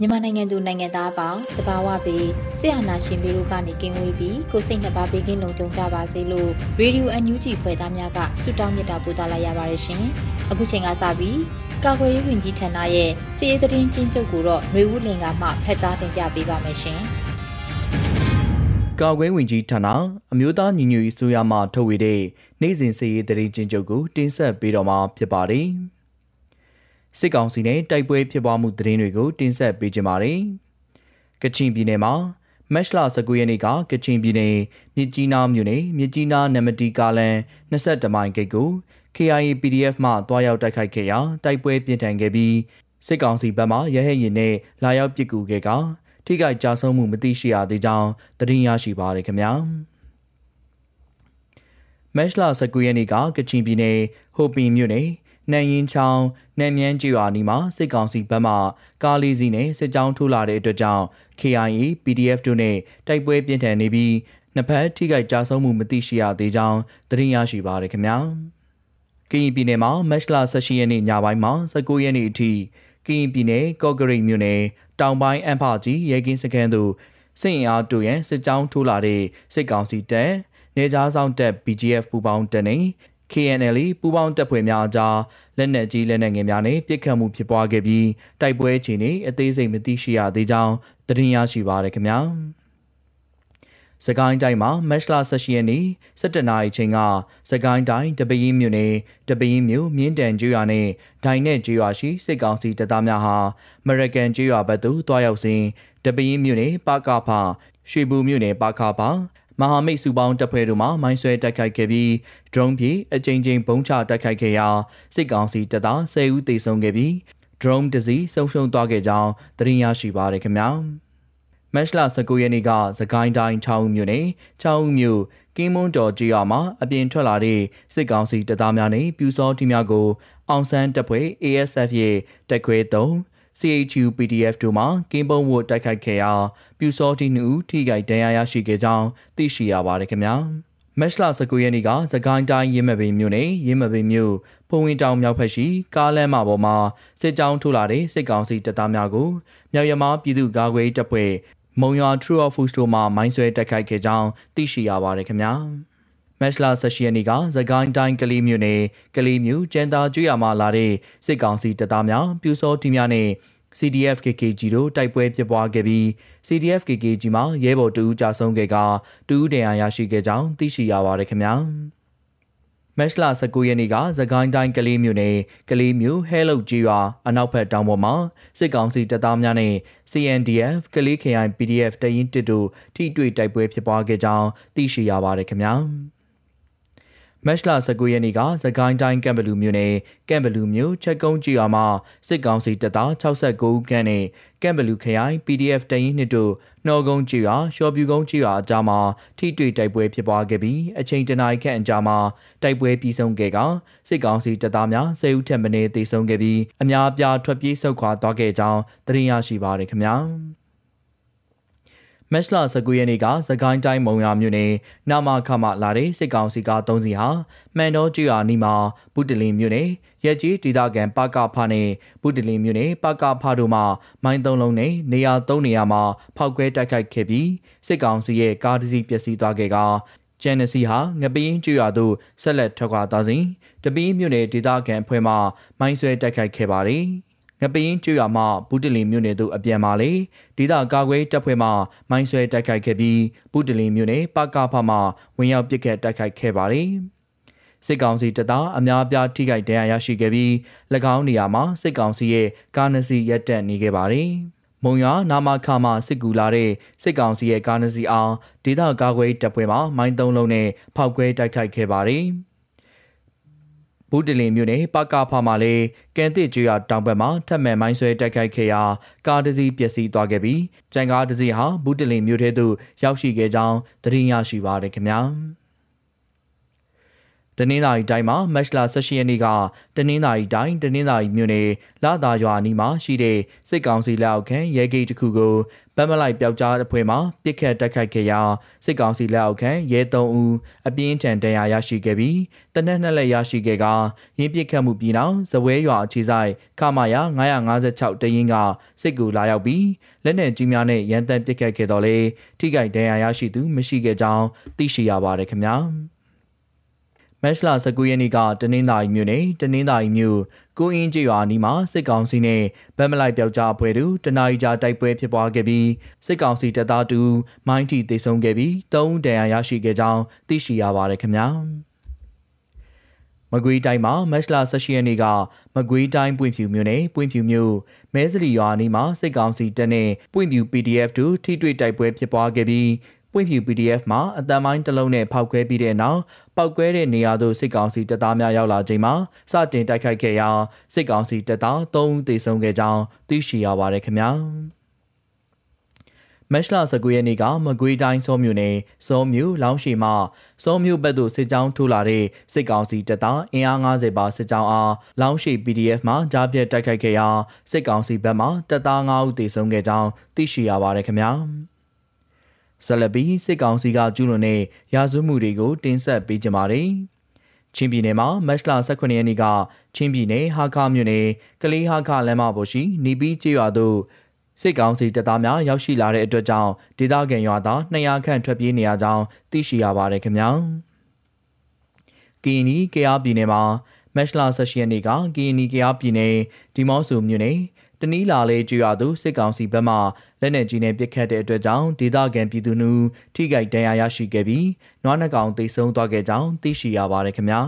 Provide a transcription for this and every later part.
မြန်မာနိုင်ငံသူနိုင်ငံသားအပေါင်းတဘာဝပြီးဆရာနာရှင်ပေတို့ကနေကင်းဝေးပြီးကိုစိတ်နှပါဘေးကင်းလုံခြုံကြပါစေလို့ရေဒီယိုအန်ယူဂျီဖွဲ့သားများကဆုတောင်းမေတ္တာပို့သလာရပါတယ်ရှင်။အခုချိန်ကစပြီးကာကွယ်ရေးဝန်ကြီးဌာနရဲ့စီရေးသတင်းချင်းချုပ်ကိုတော့ຫນွေဦးလင်ကမှဖတ်ကြားတင်ပြပေးပါမယ်ရှင်။ကာကွယ်ဝင်ကြီးဌာနအမျိုးသားညီညွတ်ရေးဆိုရမှထုတ်ဝေတဲ့နိုင်စဉ်စီရေးသတင်းချင်းချုပ်ကိုတင်ဆက်ပေးတော့မှာဖြစ်ပါတယ်။ စစ်ကောင်စီနဲ့တိုက်ပွဲဖြစ်ပွားမှုသတင်းတွေကိုတင်ဆက်ပေးကြပါမယ်။ကချင်ပြည်နယ်မှာမက်လ19ရက်နေ့ကကချင်ပြည်နယ်မြစ်ကြီးနားမြို့နယ်မြစ်ကြီးနားနမတီကားလန်22မိုင်ဂိတ်ကို KIA PDF မှတွားရောက်တိုက်ခိုက်ခဲ့ရာတိုက်ပွဲပြင်းထန်ခဲ့ပြီးစစ်ကောင်စီဘက်မှရဟဲ့ရင်နဲ့လာရောက်ပစ်ကူခဲ့ကထိခိုက်ကြဆုံးမှုမသိရှိရသေးကြောင်းသတင်းရရှိပါရခင်ဗျာမက်လ19ရက်နေ့ကကချင်ပြည်နယ်ဟိုပင်မြို့နယ် နှံရင်ချောင်းနှံမြန်းကျွာနီမှာစစ်ကောင်စီဘက်မှကားလေးစီးနဲ့စစ်ကြောင်းထိုးလာတဲ့အတွက်ကြောင့် KIA PDF တို့နဲ့တိုက်ပွဲပြင်းထန်နေပြီးနှစ်ဖက်ထိခိုက်ကြဆုံးမှုမသိရှိရသေးကြောင်းသတင်းရရှိပါရခင်ဗျာ။ကရင်ပြည်နယ်မှာမက်လ18ရက်နေ့ညပိုင်းမှာ19ရက်နေ့အထိကရင်ပြည်နယ်ကော့ဂရိတ်မြို့နယ်တောင်ပိုင်းအန်ဖာကြီးရဲကင်းစခန်းသို့စစ်အင်အားတူရန်စစ်ကြောင်းထိုးလာတဲ့စစ်ကောင်စီတပ်နေကြားဆောင်တပ် BGF ပူပေါင်းတပ်နဲ့ KNL ပူးပေါင်းတပ်ဖွဲ့များအကြားလက်နက်ကြီးလက်နက်ငယ်များနဲ့ပစ်ခတ်မှုဖြစ်ပွားခဲ့ပြီးတိုက်ပွဲအခြေအနေအသေးစိတ်မသိရှိရသေးကြောင်းသတင်းရရှိပါရခင်ဗျာစကိုင်းတိုင်းမှာမက်လ18ရက်နေ့17နာရီချိန်ကစကိုင်းတိုင်းတပင်းမြို့နယ်တပင်းမြို့မြင်းတန်ကျွော်နဲ့ဒိုင်နဲ့ကျွော်ရှိစစ်ကောင်စီတပ်သားများဟာအမေရိကန်ကျွော်ဘက်သို့တွားရောက်စဉ်တပင်းမြို့နယ်ပကဖရွှေဘူမြို့နယ်ပကဖ မဟာမိတ်စုပေါင်းတပ်ဖွဲ့တို့မှမိုင်းဆွဲတိုက်ခိုက်ခဲ့ပြီး drone ဖြင့်အကြိမ်ကြိမ်ပုံချတိုက်ခိုက်ခဲ့ရာစစ်ကောင်စီတပ်သား10ဦးသေဆုံးခဲ့ပြီး drone တစ်စီးဆုံးရှုံးသွားခဲ့ကြောင်းသတင်းရရှိပါရခင်ဗျာမက်လ19ရက်နေ့ကသကိုင်းတိုင်း6ဦးမြို့နယ်6ဦးမြို့ကင်းမွန်တော်ကြီးရွာမှာအပြင်ထွက်လာတဲ့စစ်ကောင်စီတပ်သားများနဲ့ပြူစောတီများကိုအောင်ဆန်းတပ်ဖွဲ့ ASF ရဲ့တက်ခွဲ3 CHU PDF တို့မှကင်းပုံးဝတ်တိုက်ခိုက်ခဲ့ရာပြူစောတီ2ဦးထိခိုက်ဒဏ်ရာရရှိခဲ့ကြောင်းသိရှိရပါတယ်ခင်ဗျာမက်လ19ရက်နေ့ကသကိုင်းတိုင်းရင်းမပင်မြို့နယ်ရင်းမပင်မြို့ဖုံဝင်တောင်မြောက်ဖက်ရှိကားလမ်းမပေါ်မှာစစ်ကြောင်းထိုးလာတဲ့စစ်ကောင်စီတပ်သားများကိုမြောက်ရမပြည်သူ့ကာကွယ်တပ်ဖွဲ့မုံရွာ True of Food တို့မှမိုင်းဆွဲတိုက်ခိုက်ခဲ့ကြောင်းသိရှိရပါတယ်ခင်ဗျာ မက်လာ18ရက်နေ့ကသကိုင်းတိုင်းကလေးမြို့နယ်ကလေးမြို့ကျန်းသာကျွော်မှာလာတဲ့စစ်ကောင်စီတပ်သားများပြူစောတီများနဲ့ CDF KKG တို့တိုက်ပွဲဖြစ်ပွားခဲ့ပြီး CDF KKG မှာရဲဘော်တဦးကြာဆုံးခဲ့ကတဦးတန်ရာရရှိခဲ့ကြောင်းသိရှိရပါတယ်ခင်ဗျာမက်လ19ရက်နေ့ကသကိုင်းတိုင်းကလေးမြို့နယ်ကလေးမြို့ဟဲလုတ်ကြီးရွာအနောက်ဘက်တောင်ပေါ်မှာစစ်ကောင်စီတပ်သားများနဲ့ CNDF ကလေး KI PDF တရင်တစ်တို့ထိတွေ့တိုက်ပွဲဖြစ်ပွားခဲ့ကြောင်းသိရှိရပါတယ်ခင်ဗျာ။ မက်လ19ရက်နေ့ကသကိုင်းတိုင်းကံဘလူမြို့နယ်ကံဘလူမြို့ချက်ကုန်းကြီးရွာမှာစစ်ကောင်စီတပ်သား69ဦးခန့်နဲ့ကံဘလူခရိုင် PDF တရင်နှစ်တို့နှော်ကုန်းကြီးရွာရှော်ပြူကုန်းကြီးရွာအကြားမှာထိတွေ့တိုက်ပွဲဖြစ်ပွားခဲ့ပြီးအချိန်တနာရီခန့်အကြာမှာတိုက်ပွဲပြီးဆုံးခဲ့ကစစ်ကောင်စီတပ်သားများ10ဦးထက်မနည်းသေဆုံးခဲ့ပြီးအများအပြားထွက်ပြေးဆုတ်ခွာသွားခဲ့ကြောင်းသတင်းရရှိပါရခင်ဗျာ။ မက်လ19ရက်နေ့ကသကိုင်းတိုင်းမုံရမြို့နယ်နာမခမလာတဲ့စစ်ကောင်စီကား၃စီးဟာမှန်တော်ကျွာနီမှာဘုဒ္ဓလင်မြို့နယ်ရက်ကြီးဒေသခံပကဖနဲ့ဘုဒ္ဓလင်မြို့နယ်ပကဖတို့မှမိုင်းသုံးလုံးနဲ့နေရာ၃နေရာမှာဖောက်ခွဲတိုက်ခိုက်ခဲ့ပြီးစစ်ကောင်စီရဲ့ကားတစ်စီးပျက်စီးသွားခဲ့ကဂျန်နစီဟာငပင်းကျွာသို့ဆက်လက်ထွက်ခွာသွားစဉ်တပင်းမြို့နယ်ဒေသခံအဖွဲ့မှမိုင်းဆွဲတိုက်ခိုက်ခဲ့ပါတယ်။ ငပင်းကျွော်မှဘူးတလီမြို့နယ်သို့အပြန်မာလေဒေသကာကွယ်တပ်ဖွဲ့မှမိုင်းဆွဲတိုက်ခိုက်ခဲ့ပြီးဘူးတလီမြို့နယ်ပကဖမှဝင်ရောက်ပစ်ခတ်တိုက်ခိုက်ခဲ့ပါလေစစ်ကောင်စီတပ်သားအများအပြားထိခိုက်ဒဏ်ရာရရှိခဲ့ပြီး၎င်းနေရာမှာစစ်ကောင်စီရဲ့ကားနစီရက်တက်နေခဲ့ပါတယ်။မုံရနာမခမှစစ်ကူလာတဲ့စစ်ကောင်စီရဲ့ကားနစီအောင်ဒေသကာကွယ်တပ်ဖွဲ့မှမိုင်းသုံးလုံးနဲ့ဖောက်ခွဲတိုက်ခိုက်ခဲ့ပါတယ်။ ဘူးတလင်မြို့နယ်ပကဖာမှာလည်းကန်တစ်ကျွော်တောင်ဘက်မှာထပ်မံမိုင်းဆွဲတိုက်ခိုက်ခဲ့ရာကားတစ်စီးပျက်စီးသွားခဲ့ပြီးကြံကားတစ်စီးဟာဘူးတလင်မြို့ထဲသို့ရောက်ရှိခဲ့ကြောင်းသတင်းရရှိပါရခင်ဗျာ။ တနင်္သာရီတိုင်းမှာမက်လ18ရက်နေ့ကတနင်္သာရီတိုင်းတနင်္သာရီမြို့နယ်လာသာရွာနီးမှာရှိတဲ့စစ်ကောင်စီလက်အောက်ခံရဲဂိတ်တစ်ခုကိုဗတ်မလိုက်ပျောက်ကြားအဖွဲ့မှပစ်ခတ်တိုက်ခိုက်ခဲ့ရာစစ်ကောင်စီလက်အောက်ခံရဲ3ဦးအပြင်းထန်ဒဏ်ရာရရှိခဲ့ပြီးတနက်နှစ်လက်ရရှိခဲ့ကရင်းပစ်ခတ်မှုပြီးနောက်ဇပွဲရွာအခြေဆိုင်ခမာယာ956တရင်ကစစ်ကူလာရောက်ပြီးလက်နက်ကြီးများနဲ့ရန်တမ်းပစ်ခတ်ခဲ့တော်လဲထိခိုက်ဒဏ်ရာရရှိသူမရှိခဲ့ကြောင်းသိရှိရပါတယ်ခင်ဗျာ။ မက်လ19ရက်နေ့ကတနင်္သာရီမြို့နယ်တနင်္သာရီမြို့ကိုအင်းကျေးရွာနီးမှာစစ်ကောင်စီနဲ့ဗတ်မလိုက်ပြောက်ကြားအဖွဲ့တို့တနအီကြာတိုက်ပွဲဖြစ်ပွားခဲ့ပြီးစစ်ကောင်စီတပ်သားတူမိုင်းတီသေဆုံးခဲ့ပြီး၃ဦးဒဏ်ရာရရှိခဲ့ကြောင်းသိရှိရပါတယ်ခင်ဗျာမကွေးတိုင်းမှာမက်လ18ရက်နေ့ကမကွေးတိုင်းပွင့်ဖြူမြို့နယ်ပွင့်ဖြူမြို့မဲစရီရွာနီးမှာစစ်ကောင်စီတပ်နဲ့ပွင့်ဖြူ PDF တို့ထိတွေ့တိုက်ပွဲဖြစ်ပွားခဲ့ပြီး ပွင့်ဖြူ PDF မှာအတန်မိုင်းတစ်လုံးနဲ့ဖောက်ခွဲပြီးတဲ့နောက်ပောက်ကွဲတဲ့နေရာသို့စစ်ကောင်စီတပ်သားများရောက်လာချိန်မှာစတင်တိုက်ခိုက်ခဲ့ရာစစ်ကောင်စီတပ်သား3ဦးသေဆုံးခဲ့ကြောင်းသိရှိရပါတယ်ခင်ဗျာမက်လ19ရက်နေ့ကမကွေးတိုင်းစောမြို့နယ်စောမြို့လောင်းရှိမှစောမြို့ဘက်သို့စစ်ကြောင်းထိုးလာတဲ့စစ်ကောင်စီတပ်သားအင်အား90ပါစစ်ကြောင်းအားလောင်းရှိ PDF မှကြားပြတ်တိုက်ခိုက်ခဲ့ရာစစ်ကောင်စီဘက်မှတပ်သား9ဦးသေဆုံးခဲ့ကြောင်းသိရှိရပါတယ်ခင်ဗျာ။ ဇလဘီစစ်ကောင်စီကကျူးလွန်တဲ့ရာဇဝမှုတွေကိုတင်ဆက်ပေးကြပါတယ်။ချင်းပြည်နယ်မှာမက်လ18ရက်နေ့ကချင်းပြည်နယ်ဟာခမြို့နယ်ကလေးဟာခလမ်းမပေါ်ရှိနေပြီးကျေးရွာသို့စစ်ကောင်စီတပ်သားများရောက်ရှိလာတဲ့အတွက်ကြောင့်ဒေသခံရွာသား200ခန့်ထွက်ပြေးနေရကြောင်းသိရှိရပါတယ်ခင်ဗျာ။ကီနီကေအာပြည်နယ်မှာမက်လ18ရက်နေ့ကကီနီကေအာပြည်နယ်ဒီမော့ဆူမြို့နယ် တနီးလာလေးကျွရသူစစ်ကောင်စီဘက်မှလက်နက်ကြီးနဲ့ပစ်ခတ်တဲ့အတွက်ကြောင့်ဒေသခံပြည်သူနှူထိခိုက်ဒဏ်ရာရရှိခဲ့ပြီးနွားနှကောင်တိတ်ဆုံးသွားခဲ့ကြောင်းသိရှိရပါတယ်ခင်ဗျာ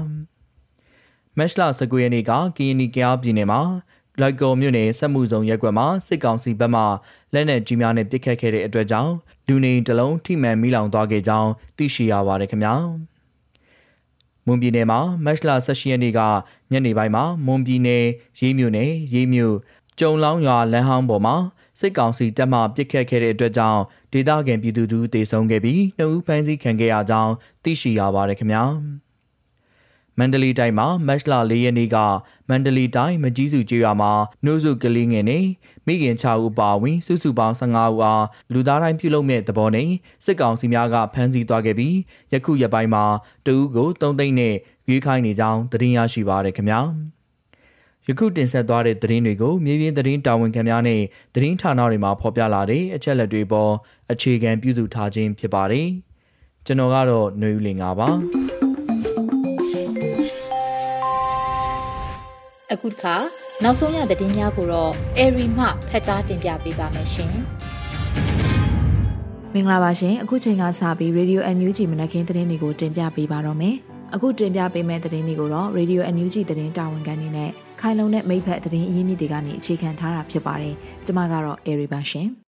မက်လ19ရက်နေ့ကကီယနီကယားပြည်နယ်မှာလိုက်ကော်မြို့နယ်စက်မှုဆောင်ရက်ကွက်မှာစစ်ကောင်စီဘက်မှလက်နက်ကြီးများနဲ့ပစ်ခတ်ခဲ့တဲ့အတွက်ကြောင့်လူနေတလုံးထိမှန်မိလောင်သွားခဲ့ကြောင်းသိရှိရပါတယ်ခင်ဗျာမွန်ပြည်နယ်မှာမက်လ18ရက်နေ့ကညနေပိုင်းမှာမွန်ပြည်နယ်ရေးမြို့နယ်ရေးမြို့ ကျုံလောင်းရွာလမ်းဟောင်းပေါ်မှာစစ်ကောင်စီတပ်မှပစ်ခတ်ခဲ့တဲ့အတွက်ကြောင့်ဒေသခံပြည်သူတို့တေဆုံးခဲ့ပြီးနှစ်ဦးဖမ်းဆီးခံခဲ့ရကြောင်းသိရှိရပါတယ်ခင်ဗျာမန္တလေးတိုင်းမှာမက်လ၄ရက်နေ့ကမန္တလေးတိုင်းမကြီးစုကျေးရွာမှာနှုတ်စုကလေးငယ်နဲ့မိခင်6ဦးပါဝင်စုစုပေါင်း15ဦးအားလူသားတိုင်းပြုလုပ်မဲ့သဘောနဲ့စစ်ကောင်စီများကဖမ်းဆီးသွားခဲ့ပြီးယခုရက်ပိုင်းမှာတဦးကို3သိန်းနဲ့ရွေးခိုင်းနေကြောင်းသတင်းရရှိပါရခင်ဗျာ။ ယခုတင်ဆက်သွားတဲ့သတင်းတွေကိုမြေပြင်သတင်းတာဝန်ခံများနဲ့သတင်းဌာနတွေမှာဖော်ပြလာတဲ့အချက်လက်တွေပေါ်အခြေခံပြုစုထားခြင်းဖြစ်ပါတယ်။ကျွန်တော်ကတော့ຫນွေဦးလင်ပါပါ။အခုတစ်ခါနောက်ဆုံးရသတင်းများကိုတော့အေရီမှဖတ်ကြားတင်ပြပေးပါမယ်ရှင်။မင်္ဂလာပါရှင်အခုချိန်ကစပြီး Radio NUG မနက်ခင်းသတင်းတွေကိုတင်ပြပေးပါတော့မယ်။အခုတင်ပြပေးမယ့်သတင်းတွေကိုတော့ Radio NUG သတင်းတာဝန်ခံနေနဲ့ ခိုင်လုံတဲ့မိဖက်သတင်းအရင်းမြစ်တွေကနေအခြေခံထားတာဖြစ်ပါတယ်။ကျွန်မကတော့ Airy ပါရှင်။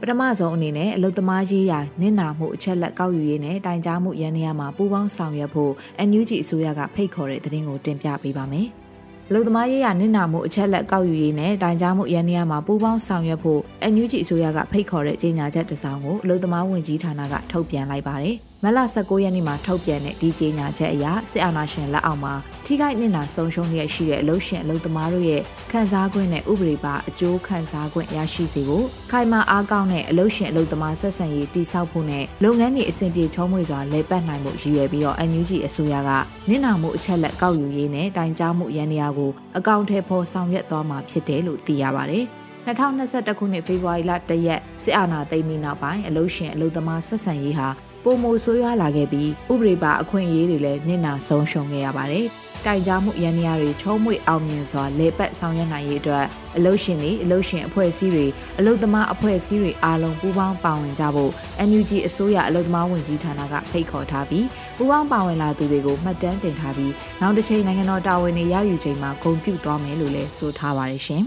ပထမဆုံးအနေနဲ့အလုသမားရေးရာနစ်နာမှုအချက်လက်ကောက်ယူရေးနဲ့တိုင်ကြားမှုရန်နေရာမှာပူးပေါင်းဆောင်ရွက်ဖို့ NUG အစိုးရကဖိတ်ခေါ်တဲ့သတင်းကိုတင်ပြပေးပါမယ်။လုံသမားရေးရနစ်နာမှုအချက်လက်ကောက်ယူရေးနဲ့တိုင်ကြားမှုရန်နေရာမှာပူးပေါင်းဆောင်ရွက်ဖို့ NUG အစိုးရကဖိတ်ခေါ်တဲ့ကြေညာချက်တစ်စောင်ကိုလုံသမားဝန်ကြီးဌာနကထုတ်ပြန်လိုက်ပါတယ်။ မလ19ရက်နေ့မှာထုတ်ပြန်တဲ့ဒီကြေညာချက်အရစစ်အာဏာရှင်လက်အောက်မှာထိခိုက်နစ်နာဆုံးရှုံးရရှိတဲ့အလို့ရှင်အလို့သမားတို့ရဲ့ခံစား권နဲ့ဥပဒေပါအကျိုးခံစား권ရရှိစေဖို့ခိုင်မာအားကောင်းတဲ့အလို့ရှင်အလို့သမားဆက်ဆံရေးတိစောက်ဖို့နဲ့လုပ်ငန်းတွေအဆင်ပြေချောမွေ့စွာလည်ပတ်နိုင်မှုရည်ရွယ်ပြီးတော့ NUG အစိုးရကနစ်နာမှုအချက်လက်ကောက်ယူရေးနဲ့တိုင်ကြားမှုရန်ရာကိုအကောင့်ထဲပေါ်ဆောင်ရွက်သွားမှာဖြစ်တယ်လို့သိရပါတယ်။2021ခုနှစ်ဖေဖော်ဝါရီလ1ရက်စစ်အာဏာသိမ်းပြီးနောက်ပိုင်းအလို့ရှင်အလို့သမားဆက်ဆံရေးဟာ ပုံမိုဆိုးရွားလာခဲ့ပြီးဥပဒေပါအခွင့်အရေးတွေလည်းနစ်နာဆုံးရှုံးခဲ့ရပါတယ်။တိုင်ကြားမှုရန်ရာတွေချုံးမွေအောင်မြင်စွာလေပတ်ဆောင်ရွက်နိုင်ရေးအတွက်အလုရှင်တွေအလုရှင်အဖွဲ့အစည်းတွေအလုသမားအဖွဲ့အစည်းတွေအားလုံးပူးပေါင်းပါဝင်ကြဖို့ NUG အစိုးရအလုသမားဝန်ကြီးဌာနကဖိတ်ခေါ်ထားပြီးပူးပေါင်းပါဝင်လာသူတွေကိုမှတ်တမ်းတင်ထားပြီးနောက်တစ်ချိန်နိုင်ငံတော်တာဝန်တွေရယူချိန်မှာဂုဏ်ပြုသွားမယ်လို့လည်းဆိုထားပါတယ်ရှင်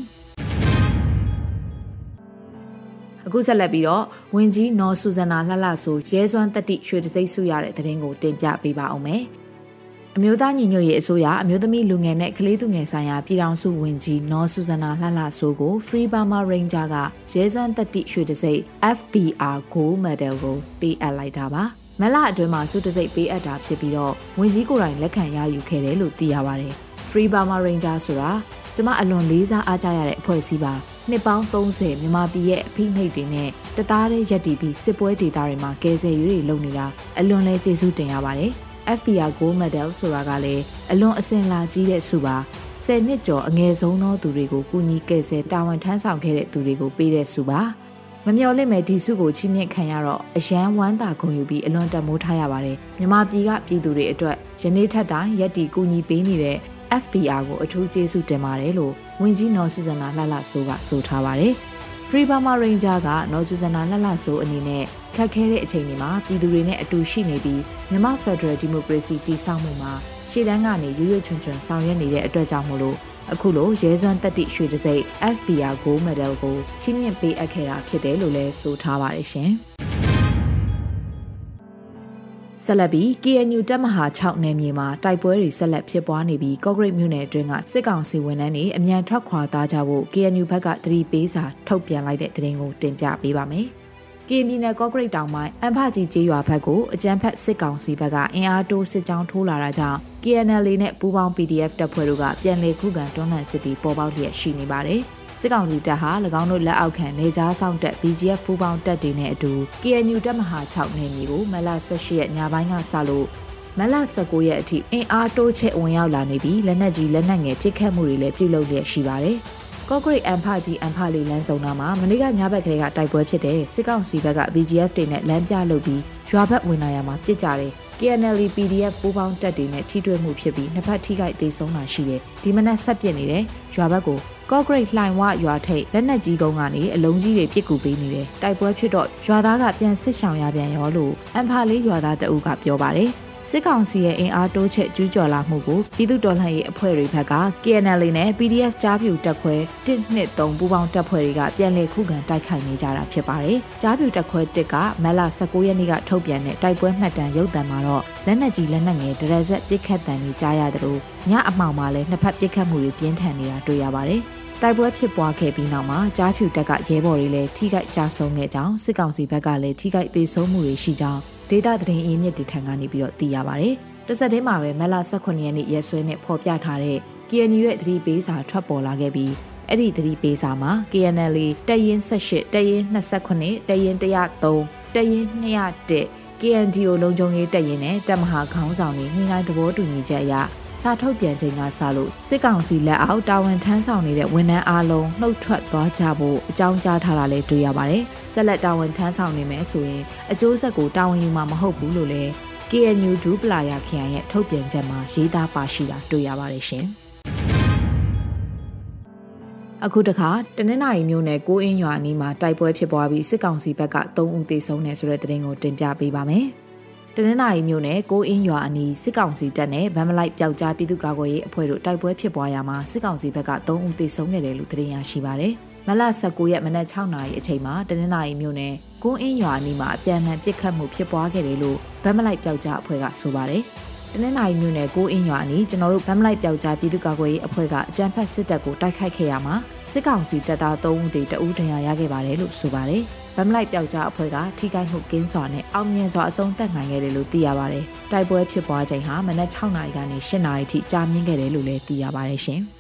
အခုဆက်လက်ပြီးတော့ဝင်းကြီးနော်ဆူဇနာလှလှဆိုရဲစွမ်းတက်တိရွှေတစိမ့်စုရတဲ့သတင်းကိုတင်ပြပေးပါအောင်မယ်။အမျိုးသားညီညွတ်ရေးအစိုးရအမျိုးသမီးလူငယ်နဲ့ကလေးသူငယ်ဆိုင်ရာပြည်ထောင်စုဝန်ကြီးနော်ဆူဇနာလှလှဆိုးကို Free Burma Ranger ကရဲစွမ်းတက်တိရွှေတစိမ့် FBR Gold Medal ကိုပေးအပ်လိုက်တာပါမလအတွင်းမှာစုတစိမ့်ပေးအပ်တာဖြစ်ပြီးတော့ဝန်ကြီးကိုယ်တိုင်လက်ခံရယူခဲ့တယ်လို့သိရပါတယ် Free Burma Ranger ဆိုတာကျမအလွန်လေးစားအားကြရတဲ့အဖွဲ့အစည်းပါ နှစ်ပေါင်း30မြန်မာပြည်ရဲ့အဖိနှိပ်တွေနဲ့တသားတည်းရက်တီပြီးစစ်ပွဲဒေသတွေမှာကယ်ဆယ်ရေးတွေလုပ်နေတာအလွန်လဲကျေးဇူးတင်ရပါတယ်။ FBI Gold Medal ဆိုတာကလည်းအလွန်အစင်လာကြီးတဲ့ဆုပါဆယ်နှစ်ကျော်အငယ်ဆုံးသောသူတွေကိုကူညီကယ်ဆယ်တာဝန်ထမ်းဆောင်ခဲ့တဲ့သူတွေကိုပေးတဲ့ဆုပါမမျှော်လင့်မဲ့ဒီဆုကိုချီးမြှင့်ခံရတော့အရန်ဝမ်းသာဂုဏ်ယူပြီးအလွန်တမိုးထားရပါတယ်မြန်မာပြည်ကပြည်သူတွေအတွက်ယနေ့ထက်တိုင်းရက်တီကူညီပေးနေတဲ့ FBR ကိုအထူးကျေးဇူးတင်ပါတယ်လို့ဝင်းကြီးနော်စုဇနာလှလှဆိုးကဆိုထားပါတယ် Free Burma Ranger ကနော်စုဇနာလှလှဆိုးအနေနဲ့ခက်ခဲတဲ့အချိန်တွေမှာပြည်သူတွေနဲ့အတူရှိနေပြီးမြန်မာ Federal Democracy တည်ဆောက်မှုမှာရှေ့တန်းကနေရွရွချွန်ချွန်ဆောင်ရွက်နေတဲ့အတွက်ကြောင့်မို့လို့အခုလိုရဲစွမ်းတက်တိရွှေတစိမ့် FBR Gold Medal ကိုချီးမြှင့်ပေးအပ်ခဲ့တာဖြစ်တယ်လို့လည်းဆိုထားပါတယ်ရှင်။ ဆက်လက်ပြီး KNU တပ်မဟာ6နယ်မြေမှာတိုက်ပွဲတွေဆက်လက်ဖြစ်ပွားနေပြီးကော့ဂရိတ်မြို့နယ်အတွင်းကစစ်ကောင်စီဝန်ထမ်းတွေအ мян ထွက်ခွာသားကြဖို့ KNU ဘက်ကသတိပေးစာထုတ်ပြန်လိုက်တဲ့သတင်းကိုတင်ပြပေးပါမယ်။ကင်းပြည်နယ်ကော့ဂရိတ်တောင်ပိုင်းအန်ဖကြီးကျေးရွာဘက်ကိုအကြမ်းဖက်စစ်ကောင်စီဘက်ကအင်အားတိုးစစ်ကြောင်းထိုးလာတာကြောင့် KNL နဲ့ပူးပေါင်း PDF တပ်ဖွဲ့တို့ကပြန်လည်ခုခံတွန်းလှန်စစ်တီပေါ်ပေါက်လျက်ရှိနေပါတယ်။ စစ်ကောင်စီတပ်ဟာ၎င်းတို့လက်အောက်ခံနေကြားဆောင်တပ် BGF ပူးပေါင်းတပ်တွေနဲ့အတူ KNU တပ်မဟာ6နယ်မြေကိုမလ18ရက်ညပိုင်းကစလို့မလ19ရက်အထိအင်အားတိုးချဲ့ဝင်ရောက်လာနေပြီးလက်နက်ကြီးလက်နက်ငယ်ပစ်ခတ်မှုတွေလည်းပြုလုပ်လျက်ရှိပါတယ်။ ကော့ဂရိတ်အန်ဖကြီးအန်ဖလေးလမ်းဆောင်နာမှာမနေ့ကညဘက်ကလေးကတိုက်ပွဲဖြစ်တဲ့စစ်ကောင်စီဘက်က BGF တွေနဲ့လမ်းပြလုပ်ပြီးရွာဘက်ဝင်လာရမှာပြစ်ကြတယ်။ KNL PDF ပူးပေါင်းတပ်တွေနဲ့ထိတွေ့မှုဖြစ်ပြီးနှစ်ဖက်ထိခိုက်သေးဆုံးတာရှိတယ်။ဒီမနက်ဆက်ပစ်နေတယ်။ရွာဘက်ကိုကော့ဂရိတ်လှိုင်ဝရွာထိပ်လက်နက်ကြီးကုန်းကနေအလုံးကြီးတွေပစ်ကူပေးနေတယ်။တိုက်ပွဲဖြစ်တော့ရွာသားကပြန်စစ်ဆောင်ရပြန်ရောလို့အန်ဖာလေးရွာသားတအုပ်ကပြောပါတယ်။ စစ်ကောင်စီရဲ့အင်အားတိုးချက်ကျူးကျော်လာမှုကိုပြည်သူတော်လှန်ရေးအဖွဲ့တွေဘက်က KNL နဲ့ PDF ကြားပြူတက်ခွဲ123ပူးပေါင်းတပ်ဖွဲ့တွေကပြန်လည်ခုခံတိုက်ခိုက်နေကြတာဖြစ်ပါတယ်။ကြားပြူတက်ခွဲ1ကမက်လာ19ရက်နေ့ကထုတ်ပြန်တဲ့တိုက်ပွဲမှတ်တမ်းရုပ်သံမှာတော့လက်နက်ကြီးလက်နက်ငယ်ဒရက်ဆက်ပစ်ခတ်တံတွေကြားရတယ်လို့ညအမှောင်မှာလည်းနှစ်ဖက်ပစ်ခတ်မှုတွေပြင်းထန်နေတာတွေ့ရပါတယ်။တိုက်ပွဲဖြစ်ပွားခဲ့ပြီးနောက်မှာကြားဖြူတက်ကရဲဘော်တွေလည်းထိခိုက်ကြဆုံးခဲ့ကြောင်းစစ်ကောင်စီဘက်ကလည်းထိခိုက်သေးဆုံးမှုတွေရှိကြောင်း ဒေတာသတင်းအင်းမြစ်တွေထံကနေပြီးတော့သိရပါတယ်။တစ်ဆက်တည်းမှာပဲမလ18ရက်နေ့ရက်စွဲနဲ့ဖော်ပြထားတဲ့ KNU ရဲ့သတိပေးစာထွက်ပေါ်လာခဲ့ပြီးအဲ့ဒီသတိပေးစာမှာ KNL တပ်ရင်း18တပ်ရင်း28တပ်ရင်း103တပ်ရင်း201 KNDO လုံခြုံရေးတပ်ရင်းနဲ့တပ်မဟာခေါင်းဆောင်တွေနှိမ့်နိုင်သဘောတူညီချက်အရ စာထုတ်ပြန်ချိန်ကစလို့စစ်ကောင်စီလက်အောက်တာဝန်ထမ်းဆောင်နေတဲ့ဝန်ထမ်းအားလုံးနှုတ်ထွက်သွားကြဖို့အကြောင်းကြားထားတာလည်းတွေ့ရပါတယ်။ဆက်လက်တာဝန်ထမ်းဆောင်နေမယ်ဆိုရင်အကျိုးဆက်ကိုတာဝန်ယူမှာမဟုတ်ဘူးလို့လည်း KNU ဒူပလာယာခရိုင်ရဲ့ထုတ်ပြန်ချက်မှာရေးသားပါရှိတာတွေ့ရပါတယ်ရှင်။အခုတခါတနင်္သာရီမြို့နယ်ကိုအင်းရွာနီးမှာတိုက်ပွဲဖြစ်ပွားပြီးစစ်ကောင်စီဘက်က3ဦးသေဆုံးတယ်ဆိုတဲ့သတင်းကိုတင်ပြပေးပါမယ်။ တနင်္သာရီမြို့နယ်ကိုအင်းရွာအနီးစစ်ကောင်စီတပ်နဲ့ဗန်မလိုက်ပျောက်ကြားပြည်သူ့ကာကွယ်ရေးအဖွဲ့တို့တိုက်ပွဲဖြစ်ပွားရာမှာစစ်ကောင်စီဘက်က3ဦးသေဆုံးခဲ့တယ်လို့သတင်းရရှိပါတယ်။မလ19ရက်မနက်6နာရီအချိန်မှာတနင်္သာရီမြို့နယ်ကိုအင်းရွာအနီးမှာအပြန်အလှန်ပစ်ခတ်မှုဖြစ်ပွားခဲ့တယ်လို့ဗန်မလိုက်ပျောက်ကြားအဖွဲ့ကဆိုပါတယ်။တနင်္သာရီမြို့နယ်ကိုအင်းရွာအနီးကျွန်တော်တို့ဗမ်မလိုက်ပျောက်ကြားပြည်သူ့ကာကွယ်ရေးအဖွဲ့ကအကြမ်းဖက်စစ်တပ်ကိုတိုက်ခိုက်ခဲ့ရမှာစစ်ကောင်စီတပ်သား3ဦးတည်တဦးဒဏ်ရာရခဲ့ပါတယ်လို့ဆိုပါတယ်။ ဗမ်လိုက်ပျောက်ကြားအဖွဲ့ကထိခိုက်မှုကင်းစွာနဲ့အောင်မြင်စွာအဆုံးသတ်နိုင်ခဲ့တယ်လို့သိရပါတယ်။တိုက်ပွဲဖြစ်ပွားချိန်ဟာမနက်6နာရီကနေ8နာရီထိကြာမြင့်ခဲ့တယ်လို့လည်းသိရပါတယ်ရှင်။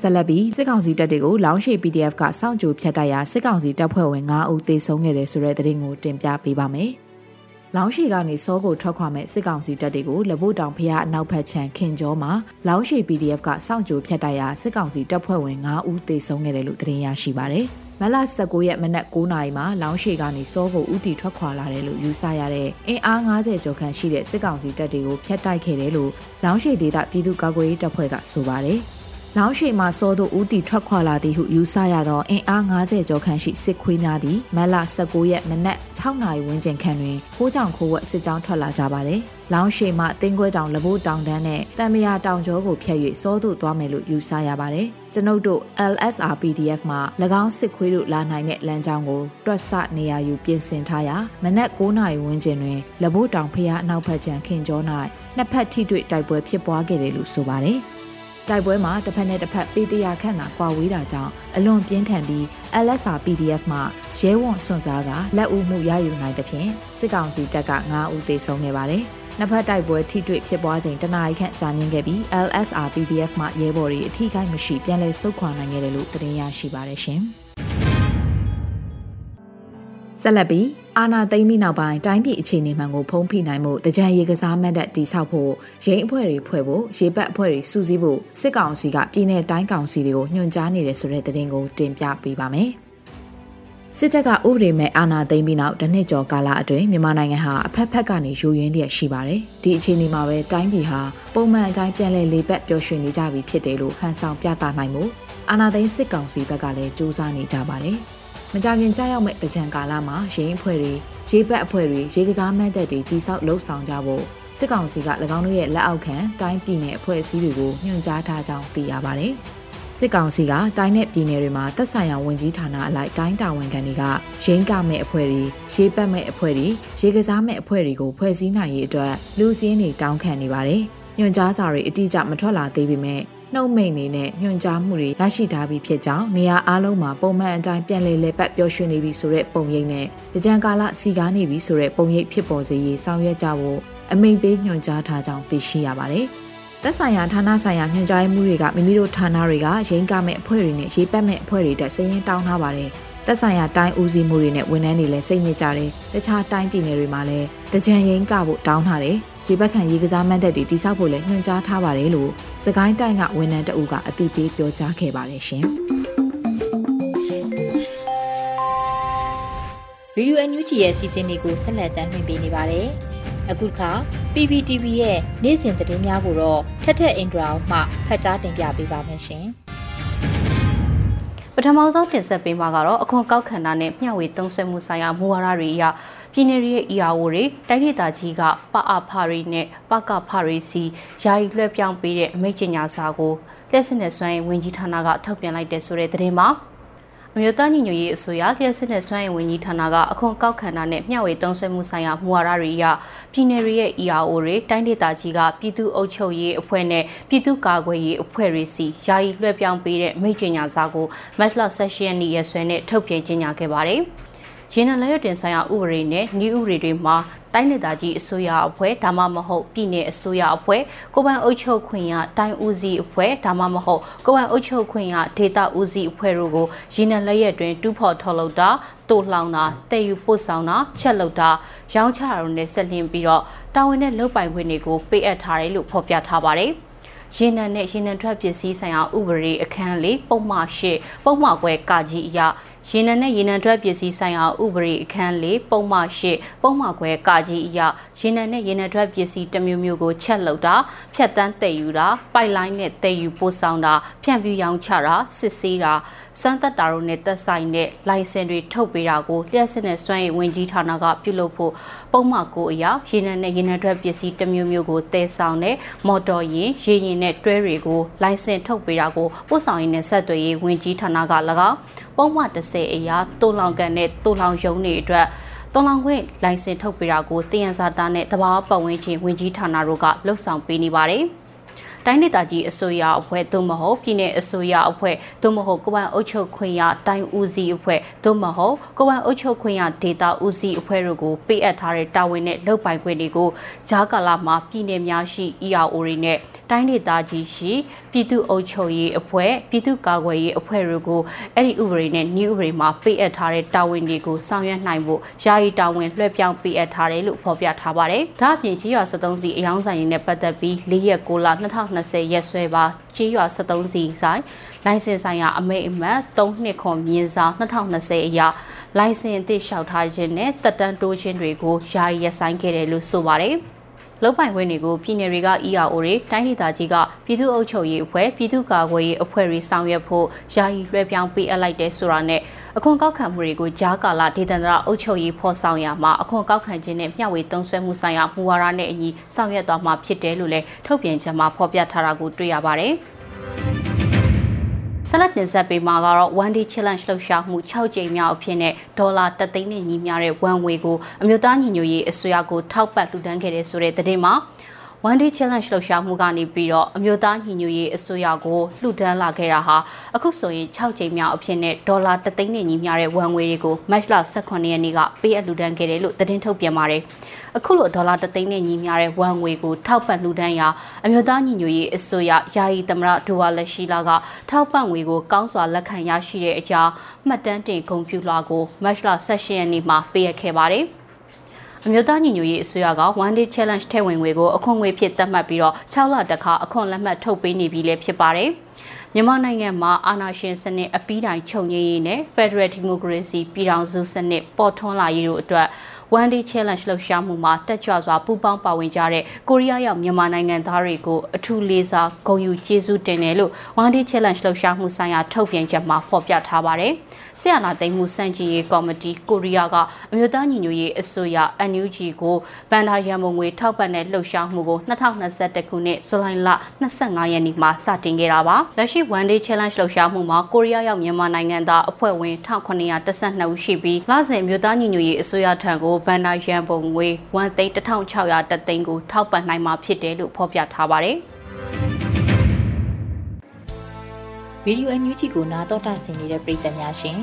ဆက်လက်ပြီးစစ်ကောင်စီတပ်တွေကိုလောင်းရှိ PDF ကစောင့်ကြိုဖြတ်တိုက်ရာစစ်ကောင်စီတပ်ဖွဲ့ဝင်9ဦးသေဆုံးခဲ့တယ်ဆိုတဲ့သတင်းကိုတင်ပြပေးပါမယ်။လောင်းရှိကနေစောကိုထွက်ခွာမဲ့စစ်ကောင်စီတပ်တွေကိုလဘို့တောင်ဖျားအနောက်ဘက်ခြမ်းခင်ကျော်မှာလောင်းရှိ PDF ကစောင့်ကြိုဖြတ်တိုက်ရာစစ်ကောင်စီတပ်ဖွဲ့ဝင်9ဦးသေဆုံးခဲ့တယ်လို့သတင်းရရှိပါဗျ။ မလ19ရက်မနက်9နာရီမှာလောင်းရှည်ကနေစောကိုဥတီထွက်ခွာလာတယ်လို့ယူဆရတဲ့အင်အား90ကျော်ခန့်ရှိတဲ့စစ်ကောင်စီတပ်တွေကိုဖျက်တိုက်ခဲ့တယ်လို့လောင်းရှည်ဒေသပြည်သူ့ကာကွယ်ရေးတပ်ဖွဲ့ကဆိုပါတယ်။လောင်းရှိမှစောသို့ဦးတီထွက်ခွာလာသည်ဟုယူဆရသောအင်အား90ကျော်ခန့်ရှိစစ်ခွေးများသည်မလ19ရက်မနက်6နာရီဝန်းကျင်ခန့်တွင်ခိုးကြောင်ခိုးဝက်စစ်ကြောင်းထွက်လာကြပါသည်။လောင်းရှိမှတင်းခွဲတောင်လဘိုးတောင်တန်းနဲ့တံမယာတောင်ကျောကိုဖျက်၍စောသို့သွားမယ်လို့ယူဆရပါတယ်။ ကျွန်ုပ်တို့ LSR PDF မှ၎င်းစစ်ခွေးတို့လာနိုင်တဲ့လမ်းကြောင်းကိုတွက်ဆနေရာယူပြင်ဆင်ထားရာမနက်9နာရီဝန်းကျင်တွင်လဘိုးတောင်ဖျားအနောက်ဘက်ခြမ်းခင်ကျော၌နှစ်ဖက်ထိတွေ့တိုက်ပွဲဖြစ်ပွားခဲ့တယ်လို့ဆိုပါတယ်။တိုက်ပွဲမှာတစ်ဖက်နဲ့တစ်ဖက်ပေတရာခန့်သာကွာဝေးတာကြောင့်အလွန်ပြင်းထန်ပြီး LSR PDF မှရဲဝံစွန့်စားကလက်ဦးမှုရယူနိုင်သဖြင့်စစ်ကောင်စီတပ်က9ဦးသေဆုံးခဲ့ပါတယ်။ နှစ်ဖက်တိုက်ပွဲထိတွေ့ဖြစ်ပွားချိန်တနအီခန့်ကြာမြင့်ခဲ့ပြီး LSR PDF မှရဲဘော်တွေအထိခိုက်မရှိပြန်လည်ဆုတ်ခွာနိုင်ခဲ့တယ်လို့သတင်းရရှိပါတယ်ရှင်။ဆက်လက်ပြီးအာနာသိမ့်ပြီးနောက်ပိုင်းတိုင်းပြည်အခြေအနေမှန်ကိုဖုံးဖိနိုင်မှုတကြံရေကစားမတ်တက်တိဆောက်ဖို့ရိန်းအဖွဲ့တွေဖွဲ့ဖို့ရေပတ်အဖွဲ့တွေစုစည်းဖို့စစ်ကောင်စီကပြည်내တိုင်းကောင်စီတွေကိုညွှန်ကြားနေတယ်ဆိုတဲ့သတင်းကိုတင်ပြပေးပါမယ်။ စစ်တပ်ကဥပဒေမဲ့အာဏာသိမ်းပြီးနောက်တနှစ်ကျော်ကာလအတွင်းမြန်မာနိုင်ငံဟာအဖက်ဖက်ကနေယူရင်းလျက်ရှိပါတယ်။ဒီအခြေအနေမှာပဲတိုင်းပြည်ဟာပုံမှန်အတိုင်းပြန်လည်လေပတ်ပျော်ရွှင်နေကြပြီဖြစ်တယ်လို့ဟန်ဆောင်ပြသနိုင်မှုအာဏာသိမ်းစစ်ကောင်စီဘက်ကလည်းစူးစမ်းနေကြပါတယ်။မကြခင်ကြောက်ရောက်မဲ့တကြံကာလမှာရင်းအဖွဲ့တွေရေဘက်အဖွဲ့တွေရေကစားမတ်တက်တွေတိစောက်လှုပ်ဆောင်ကြဖို့စစ်ကောင်စီက၎င်းတို့ရဲ့လက်အောက်ခံတိုင်းပြည်နယ်အဖွဲ့အစည်းတွေကိုညွှန်ကြားထားကြောင်းသိရပါတယ်။ စစ်ကောင်စီကတိုင်းနဲ့ပြည်နယ်တွေမှာသက်ဆိုင်ရာဝန်ကြီးဌာနအလိုက်တိုင်းတာဝန်ခံတွေကရင်းကမဲ့အဖွဲ့တွေရေပတ်မဲ့အဖွဲ့တွေရေကစားမဲ့အဖွဲ့တွေကိုဖွဲ့စည်းနိုင်ရေးအတွက်လူစည်းတွေတောင်းခံနေပါတယ်။ညွှန်ကြားစာတွေအတိအကျမထွက်လာသေးပေမဲ့နှုတ်မိန်နေနဲ့ညွှန်ကြားမှုတွေရရှိထားပြီးဖြစ်ကြောင်းနေရာအားလုံးမှာပုံမှန်အတိုင်းပြန်လည်လဲပတ်ပျော်ရွှင်နေပြီဆိုတဲ့ပုံရိပ်နဲ့ကြံကာလစီကားနေပြီဆိုတဲ့ပုံရိပ်ဖြစ်ပေါ်စေရေးဆောင်ရွက်ကြဖို့အမိန်ပေးညွှန်ကြားထားကြောင်းသိရှိရပါတယ်။ သက်ဆိုင်ရာဌာနဆိုင်ရာညွှန်ကြားမှုတွေကမိမိတို့ဌာနတွေကရင်းကမဲ့အဖွဲ့တွေနဲ့ရေးပတ်မဲ့အဖွဲ့တွေတက်စည်ရင်တောင်းထားပါတယ်။သက်ဆိုင်ရာတိုင်းဦးစီးမှုတွေနဲ့ဝန်ထမ်းတွေလည်းစိတ်ညစ်ကြတယ်။တခြားတိုင်းပြည်နယ်တွေမှာလည်းတကြံရင်ကဖို့တောင်းထားတယ်ရေဘက်ခံရေကစားမတ်တက်တွေတိစောက်ဖို့လည်းညွှန်ကြားထားပါတယ်လို့စကိုင်းတိုင်းကဝန်ထမ်းတအုပ်ကအသိပေးပြောကြားခဲ့ပါတယ်ရှင်။ရီယူအန်ယူဂျီရဲ့စီစဉ်တွေကိုဆက်လက်တင်ပြနေပါတယ်။ အခုခါ PPTV ရဲ့နေ့စဉ်သတင်းများကိုတော့ထက်ထက်အင်ဒရာမှဖတ်ကြားတင်ပြပေးပါမယ်ရှင်။ပထမဆုံးတင်ဆက်ပေးမှာကတော့အခွန်ကောက်ခံတာနဲ့မျှဝေသုံးစွဲမှုဆိုင်ရာမူဝါဒတွေအရပြည်내ရဲ့ ERO တွေတိုင်းဒေသကြီးကပအဖတွေနဲ့ပကဖတွေစီယာယီလွှဲပြောင်းပေးတဲ့အမိန့်ကြေညာစာကိုလက်စနဲ့စွမ်းရင်ဝင်ကြီးဌာနကထုတ်ပြန်လိုက်တဲ့ဆိုတဲ့သတင်းမှာ အမျိုးသားညီညွတ်ရေးအစိုးရလျှက်စစ်နဲ့စွမ်းရည်ဝန်ကြီးဌာနကအခွန်ကောက်ခံတာနဲ့မျှဝေသုံးစွဲမှုဆိုင်ရာမူဝါဒတွေအရပြည်내ရဲ့ ERO တွေတိုင်းဒေသကြီးကပြည်သူ့အုပ်ချုပ်ရေးအဖွဲ့နဲ့ပြည်သူ့ကာကွယ်ရေးအဖွဲ့တွေစီယာယီလွှဲပြောင်းပေးတဲ့မိတ်ကျင်ညာစာကိုမတ်လ16ရက်နေ့ရက်စွဲနဲ့ထုတ်ပြန်ကြေညာခဲ့ပါတယ်။ရင်းနှံလက်ရတင်ဆိုင်ရာဥပဒေနဲ့ဤဥပဒေတွေမှာ တိုင်းဒေသကြီးအစိုးရအဖွဲ့ဒါမှမဟုတ်ပြည်내အစိုးရအဖွဲ့ကိုပိုင်အုပ်ချုပ်ခွင့်ရတိုင်းဦးစီးအဖွဲ့ဒါမှမဟုတ်ကိုပိုင်အုပ်ချုပ်ခွင့်ရဒေသဦးစီးအဖွဲ့တို့ကိုရင်းနှံလက်ရက်တွင်တူးဖော်ထုတ်လုပ်တာတိုးလှောင်တာတည်ယူပို့ဆောင်တာချက်လုပ်တာရောင်းချတာတို့နဲ့ဆက်လျင်ပြီးတော့တာဝန်နဲ့လုပ်ပိုင်ခွင့်တွေကိုပေးအပ်ထားတယ်လို့ဖော်ပြထားပါတယ်ရေနံနဲ့ရေနံထွက်ပစ္စည်းဆိုင်ရာဥပဒေအခန်းလေးပုံမှန်၈ပုံမှန်ခွဲကကြီးအရာ ရေနံနဲ့ရေနံထွက်ပစ္စည်းဆိုင်ရာဥပဒေအခန်း၄ပုံမှန်၈ပုံမှန်ခွဲကာကြီးအရရေနံနဲ့ရေနံထွက်ပစ္စည်းတစ်မျိုးမျိုးကိုချက်လုပ်တာဖြတ်တန်းတည်ယူတာပိုက်လိုင်းနဲ့တည်ယူပို့ဆောင်တာဖြန့်ဖြူးရောင်းချတာစစ်ဆေးတာစမ်းသပ်တာတို့နဲ့သက်ဆိုင်တဲ့လိုင်စင်တွေထုတ်ပေးတာကိုလျှက်စစ်နဲ့စွမ်းရည်ဝင်ကြီးဌာနကပြုလုပ်ဖို့ပုံမှန်ကိုအရာရေနံနဲ့ရေနံထွက်ပစ္စည်းတစ်မျိုးမျိုးကိုတည်ဆောင်တဲ့မော်တော်ယာဉ်ရေယာဉ်နဲ့တွဲတွေကိုလိုင်စင်ထုတ်ပေးတာကိုပို့ဆောင်ရေးနဲ့ဆက်သွယ်ရေးဝင်ကြီးဌာနက၎င်း ပုံမှန်30အရာတိုးလောင်ကန်နဲ့တိုးလောင်ရုံးတွေအတွက်တော်လောင်ခွင့်လိုင်စင်ထုတ်ပေးတာကိုတည်ရန်စာတာနဲ့တဘာပတ်ဝန်းကျင်ဝင်ကြီးဌာနတို့ကလှုပ်ဆောင်ပေးနေပါတယ်။တိုင်းဒေသကြီးအစိုးရအဖွဲ့သို့မဟုတ်ပြည်내အစိုးရအဖွဲ့သို့မဟုတ်ကိုပိုင်အုပ်ချုပ်ခွင့်ရတိုင်းဦးစီးအဖွဲ့သို့မဟုတ်ကိုပိုင်အုပ်ချုပ်ခွင့်ရဒေသဦးစီးအဖွဲ့တို့ကိုပေးအပ်ထားတဲ့တာဝန်နဲ့လုပ်ပိုင်ခွင့်တွေကိုဂျာကာလာမှာပြည်내များရှိ ERO တွေနဲ့ တိုင်းဒေသကြီးရှိပြည်သူ့အုပ်ချုပ်ရေးအဖွဲ့ပြည်သူ့ကာကွယ်ရေးအဖွဲ့တွေကိုအဲ့ဒီဥပဒေနဲ့နည်းဥပဒေမှာပေးအပ်ထားတဲ့တာဝန်တွေကိုဆောင်ရွက်နိုင်ဖို့ယာယီတာဝန်လွှဲပြောင်းပေးအပ်ထားတယ်လို့ဖော်ပြထားပါတယ်။ဒါ့အပြင်ကြီးရွာ73စီအယောင်းဆိုင်ရင်းနဲ့ပတ်သက်ပြီး၄ရက်6လ2020ရက်စွဲပါကြီးရွာ73စီဆိုင်လိုင်စင်ဆိုင်ရာအမိတ်အမှတ်3နှစ်ခွန်မြင်းဆောင်2020အရာလိုင်စင်အသစ်လျှောက်ထားခြင်းနဲ့တက်တန်းတိုးခြင်းတွေကိုယာယီရပ်ဆိုင်းခဲ့တယ်လို့ဆိုပါတယ်။ လုံပိုင်ခွင့်တွေကိုပြည်နယ်တွေက ERO တွေတိုင်းဒေသကြီးကပြည်သူ့အုပ်ချုပ်ရေးအဖွဲ့ပြည်သူ့ကာကွယ်ရေးအဖွဲ့တွေဆောင်ရွက်ဖို့ယာယီလွှဲပြောင်းပေးအပ်လိုက်တဲ့ဆိုတာနဲ့အခွန်ကောက်ခံမှုတွေကိုကြားကာလဒေသန္တရအုပ်ချုပ်ရေးဖော်ဆောင်ရမှာအခွန်ကောက်ခံခြင်းနဲ့မျှဝေသုံးစွဲမှုဆိုင်ရာမူဝါဒနဲ့အညီဆောင်ရွက်သွားမှာဖြစ်တယ်လို့လည်းထုတ်ပြန်ချက်မှာဖော်ပြထားတာကိုတွေ့ရပါတယ်။ ဆက်လက်တင်ဆက်ပေးမှာကတော့ one day challenge လှုပ်ရှားမှု6ကြိမ်မြောက်အဖြစ်နဲ့ဒေါ်လာ3သိန်းနဲ့ညီမျှတဲ့ဝန်ငွေကိုအမျိုးသားညီညွတ်ရေးအစိုးရကိုထောက်ပံ့လှူဒန်းခဲ့တဲ့ဆိုတဲ့သတင်းမှာ one day challenge လှုပ်ရှားမှုကနေပြီးတော့အမျိုးသားညီညွတ်ရေးအစိုးရကိုလှူဒန်းလာခဲ့တာဟာအခုဆိုရင်6ကြိမ်မြောက်အဖြစ်နဲ့ဒေါ်လာ3သိန်းနဲ့ညီမျှတဲ့ဝန်ငွေတွေကို match လ18ရက်နေ့ကပေးအပ်လှူဒန်းခဲ့တယ်လို့သတင်းထုတ်ပြန်ပါတယ်။အခုလိုဒေါ်လာ3သိန်းနဲ့ညီမျှတဲ့ဝန်ငွေကိုထောက်ပံ့လှူဒန်းရာအမျိုးသားညီညွတ်ရေးအစိုးရယာယီသမရဒူဝါလက်ရှိလာကထောက်ပံ့ငွေကိုကောင်းစွာလက်ခံရရှိတဲ့အကြောင်းမှတ်တမ်းတင်ဂုဏ်ပြုလွှာကိုမတ်လ16ရက်နေ့မှာပေးအပ်ခဲ့ပါတယ်။ အမျိုးသားညီညွတ်ရေးအစိုးရက one day challenge ထဲဝင်ငွေကိုအခွန်ငွေဖြစ်သတ်မှတ်ပြီးတော့6လတခါအခွန်လက်မှတ်ထုတ်ပေးနေပြီလည်းဖြစ်ပါတယ်။မြန်မာနိုင်ငံမှာအာဏာရှင်စနစ်အပီးတိုင်ချုပ်ငြိမ်းရေးနဲ့ Federal Democracy ပြည်ထောင်စုစနစ်ပေါ်ထွန်းလာရေးတို့အတွက် One Day Challenge လှုပ်ရှားမှုမှာတက်ကြွစွာပူးပေါင်းပါဝင်ကြတဲ့ကိုရီးယားရောက်မြန်မာနိုင်ငံသားတွေကိုအထူးလေးစားဂုဏ်ယူကျေးဇူးတင်တယ်လို့ One Day Challenge လှုပ်ရှားမှုဆိုင်ရာထုတ်ပြန်ချက်မှာဖော်ပြထားပါတယ်။ ဆရာနာသိမ်းမှုစန့်ကျင်ရေးကော်မတီကိုရီးယားကအမျိုးသားညီညွတ်ရေးအစိုးရ NUG ကိုဗန်ဒါရန်မုံငွေထောက်ပံ့တဲ့လှုပ်ရှားမှုကို2021ခုနှစ်ဇူလိုင်လ25ရက်နေ့မှာစတင်ခဲ့တာပါ။လက်ရှိ One Day Challenge လှုပ်ရှားမှုမှာကိုရီးယားရောက်မြန်မာနိုင်ငံသားအဖွဲ့ဝင်1912ဦးရှိပြီးလစဉ်အမျိုးသားညီညွတ်ရေးအစိုးရထံကိုဗန်ဒါရန်ပုံငွေ1,1600တသိန်းကိုထောက်ပံ့နိုင်မှာဖြစ်တယ်လို့ဖော်ပြထားပါတယ်။ ရေဒီယိုအန်ယူဂျီကိုနားတော်တာဆင်နေတဲ့ပရိသတ်များရှင်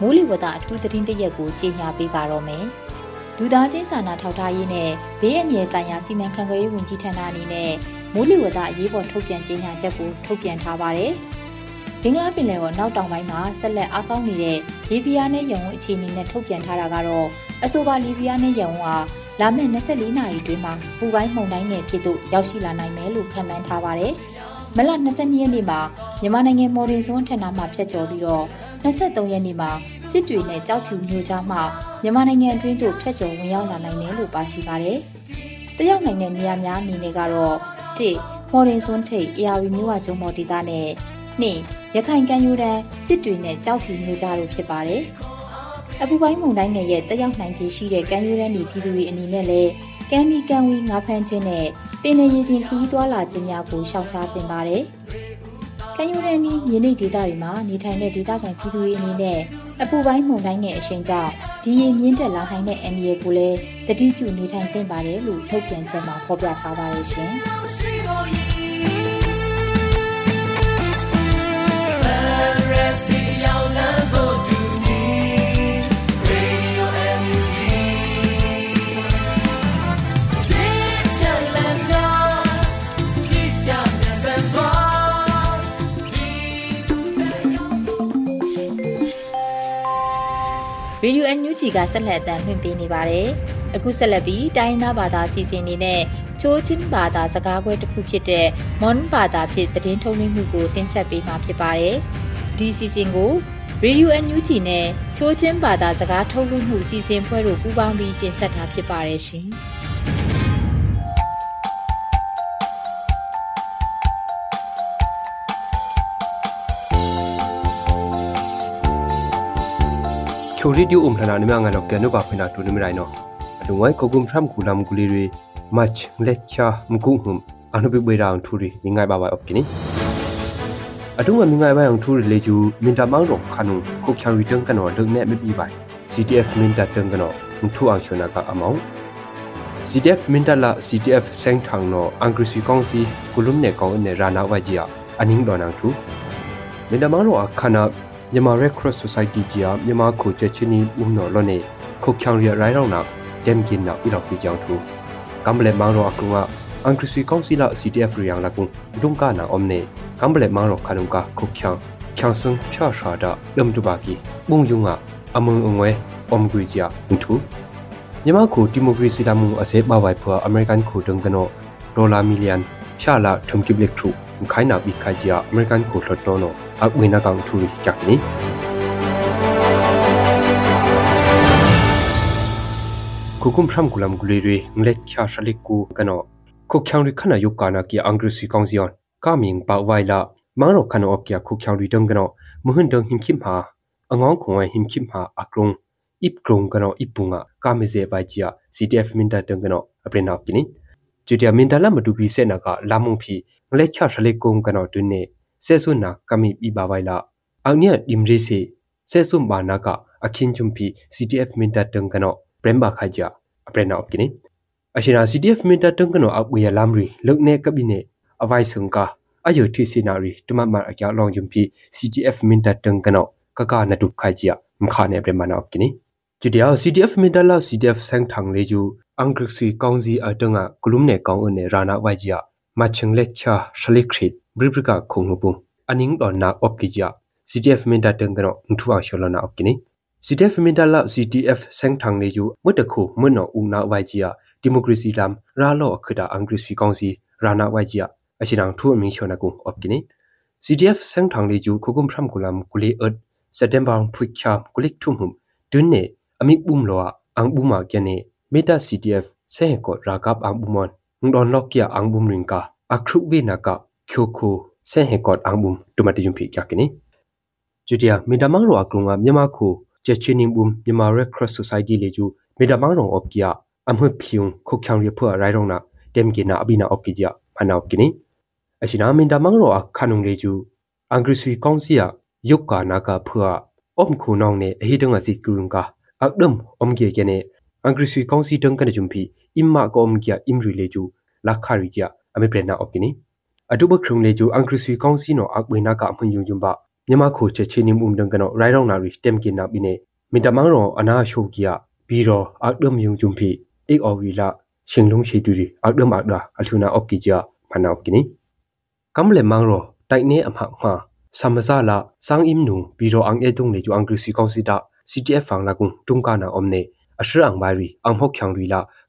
မိုးလေဝသအထူးသတင်းတရက်ကိုကြေညာပေးပါတော့မယ်။လူသားချင်းစာနာထောက်ထားရေးနဲ့ဘေးအန္တရာယ်ဆိုင်ရာစီမံခန့်ခွဲရေးဝန်ကြီးဌာနအနေနဲ့မိုးလေဝသအရေးပေါ်ထုတ်ပြန်ကြေညာချက်ကိုထုတ်ပြန်ထားပါတယ်။ဘင်္ဂလားပင်လယ်ော်နောက်တောင်ပိုင်းမှာဆက်လက်အားကောင်းနေတဲ့လီဘီယာနဲ့ယုံဝအခြေအနေနဲ့ထုတ်ပြန်ထားတာကတော့အဆိုပါလီဘီယာနဲ့ယုံဝဟာလာမယ့်24နာရီတွင်းမှာပူပိုင်းမှုန်တိုင်းနယ်ဖြစ်သို့ရောက်ရှိလာနိုင်မယ်လို့ခန့်မှန်းထားပါတယ်။ မလ22ရက်နေ့မှာမြန်မာနိုင်ငံမော်ဒင်စွန်းထက်နာမှာဖျက်ကျော်ပြီးတော့23ရက်နေ့မှာစစ်တွေနဲ့ကြောက်ဖြူမျိုးကြားမှမြန်မာနိုင်ငံအတွင်းသို့ဖျက်ကျော်ဝင်ရောက်လာနိုင်တယ်လို့ပါရှိပါတယ်။တရောက်နိုင်တဲ့နေရာများအနေနဲ့ကတော့1မော်ဒင်စွန်းထိပ်အေယာရီမျိုးဝကျုံမော်ဒေတာနဲ့2ရခိုင်ကမ်းရိုးတန်းစစ်တွေနဲ့ကြောက်ဖြူမျိုးကြားတို့ဖြစ်ပါတယ်။အပူပိုင်းမုန်တိုင်းငယ်ရဲ့တက်ရောက်နိုင်ခြေရှိတဲ့ကမ်းရိုးတန်းပြည်သူတွေအနေနဲ့လည်းကမ်းဒီကန်ဝီငါဖမ်းခြင်းနဲ့ပင်လယ်ရေပြင်ခရီးသွားလာခြင်းများကိုရှောင်ရှားသင့်ပါတယ်။ကမ်းရိုးတန်းဤမြေနိဒေသတွေမှာနေထိုင်တဲ့ဒေသခံပြည်သူတွေအနေနဲ့အပူပိုင်းမုန်တိုင်းရဲ့အရှိန်ကြောင့်ဒီရေမြင့်တက်လာနိုင်တဲ့အန္တရာယ်ကိုလည်းတတိပြုနေထိုင်သင့်ပါတယ်လို့ထုတ်ပြန်ချက်မှာဖော်ပြထားပါတယ်ရှင်။ Radio NUG က ဆက်လက်အသံလွှင့်ပေးနေပါတယ်။အခုဆက်လက်ပြီးတိုင်းသားဘာသာအစီအစဉ်နေနဲ့ချိုးချင်းဘာသာစကားခွဲတစ်ခုဖြစ်တဲ့မွန်ဘာသာဖြင့်သတင်းထုတ်လွှင့်မှုကိုတင်ဆက်ပေးမှာဖြစ်ပါတယ်။ဒီအစီအစဉ်ကို Radio NUG နဲ့ချိုးချင်းဘာသာစကားထုတ်လွှင့်မှုအစီအစဉ်ဖွဲ့တို့ပူးပေါင်းပြီးတင်ဆက်တာဖြစ်ပါတယ်ရှင်။ ချိုရီဒီယိုအုံထနာနိမငါလောက်ကဲနုကဖိနာတူနိမရိုင်နောအလုံဝိုင်ကိုကုမ်ထမ်ကူလမ်ကူလီရီမတ်လက်ချာမကုဟုမ်အနုပိပွေရာန်ထူရီမိငိုင်ဘာဝအိုကိနီအတုမမိငိုင်ဘိုင်အောင်ထူရီလေကျူမင်တာမောင်းတော့ခနုခုချာရီတန်ကနောဒုံနဲ့မပီပိုင် CTF မင်တာတန်ကနောထူအောင်ချွနာကအမောင်း CTF မင်တာလာ CTF ဆန်းထန်းနောအန်ဂရစီကောင်စီကုလုံနေကောင်နေရာနာဝဂျီယာအနင်းဒေါ်နန်ထူမင်တာမောင်းတော့ခနာ မြန်မာ Red Cross Society ကြီးအားမြန်မာခုချက်ချင်းနီဦးနော်လွတ်နေခုတ်ချောင်ရရိုင်းတော့နာဒမ်ကင်နာပြီးတော့ပြေကြောင်းသူကမ္ဘလေမောင်ရောအကူကအန်ကရစီကောင်စီလာ CTF ရန်လာကုဒုံကနာအုံးနေကမ္ဘလေမောင်ရောခလုံကခုတ်ချောင်ချောင်စံဖြာရှာတာလမ်တူပါကီဘုံယုံကအမုံအငွဲအုံကွေကြီးအန်သူမြန်မာခုဒီမိုကရေစီလာမှုအစေပါဝိုင်ဖွာအမေရိကန်ခုဒုံကနောဒေါ်လာမီလီယံဖြာလာထုံကိဘလက်ထူခိုင်းနာဘီခိုင်ကြီးအမေရိကန်ခုလှတ်တော့နော် ကုမ်ဖရမ်ကူလမ်ဂူလီရီငလက်ချာရှလိကူကနောခုချောင်းရီခနာယုကာနာကီအင်္ဂရိစီကောင်စီယွန်ကာမင်းပါဝိုင်လာမန်ရောခနောအကီခုချောင်းရီဒံကနောမဟွန်ဒံဟင်ခိမ်ဟာအငေါခုံဝဟင်ခိမ်ဟာအကရုံอิบกรงกันอิปุงะกาเมเซบายจีย CTF มินดาตึงกันอเปรนากินิจูเดียมินดาละมาดูบีเซนากะลามุงพีงเลชาชเลกงกันอตุเน ဆဲဆွနာကမိပြီပါဝိုင်လာအောင်ညဒီမရီစီဆဲဆွမ်ဘာနာကအခင်းချုံဖီ CTF မင်တာတန်ကနောပရမ်ဘာခါကြအပရနာအပကိနေအရှင်နာ CTF မင်တာတန်ကနောအပွေရလမ်ရီလုံနေကပိနေအဝိုင်စုံကအယုထိစီနာရီတမမအကြောင်းလောင်ချုံဖီ CTF မင်တာတန်ကနောကကနတုခိုင်ကြမခါနေပရမနာအပကိနေကြည်ရ CTF မင်တာလောက် CTF ဆန်းထန်လေယူအင်္ဂရိစီကောင်စီအတငါဂလုမ်နေကောင်အနေရာနာဝိုင်ကြ ဂျီယာဒီမိုကရေစီလမ်ရာလောခဒအင်္ဂရိစီကောင်စီရာနာဝိုင်ဂျီယာအရှိရန်ထူအမီချောနကုအော့ကိနေ CTF ဆန်းထန်နေယူခုကုမ်ဖရမ်ကူလမ်ကူလီအတ်စက်တမ်ဘာဖွိချာကူလိထုံဟုဒွန်းနေအမိဘုံလောအန်ဘူမာကျနေမေတာ CTF ဆဲကောရာကပ်အန်ဘူမွန် ငဒွန်လော့ကီယာအန်ဘူမရင်ကာအခရုဘိနာကာချိုခိုဆဲဟေကောအန်ဘူမ်တူမတီဂျုံဖိကကိနေဂျူတီယာမီဒမန်ရောအကလုံငါမြန်မာခုเจชินิมบุมยมาเรครอสโซไซตี้เลจูเมดามังรองอบกิยาอัมหุพิวคุกชังเรียเพื่อไรรองนาเต็มกินาอบินาอบกิจยาพานาอบกินีအရှိနာမင်ဒါမန်ရောအခါနုံလေကျူအင်္ဂရိစီကောင်စီယာယုတ်ကာနာကဖွာအုံခုနောင်နေအဟိတငါစီကူရုံကအဒမ်အုံကေကေနေအင်္ဂရိစီကောင်စီတန်ကန်ဂျုံဖီ အင်မာကောအုံကီယာအင်ရီလေကျူလာခါရီကျအမေပရနာအော့ကိနီအတုဘခရုံလေကျူအင်္ဂရိစီကောင်စီနောအကွေနာကအမွန်ယုံဂျုံပါမြန်မာခိုချက်ချင်းနိမှုန်ဒံကနောရိုင်ရောင်နာရီတမ်ကိနာဘိနေမင်တမန်ရောအနာရှုကီယဘီရောအဒမ်ယုံဂျုံဖီအိအော်ဝီလာရှင်လုံးရှိတူရီအဒမ်အဒာအထူနာအော့ကီဂျာဖနာအော့ကီနီကမ်လေမ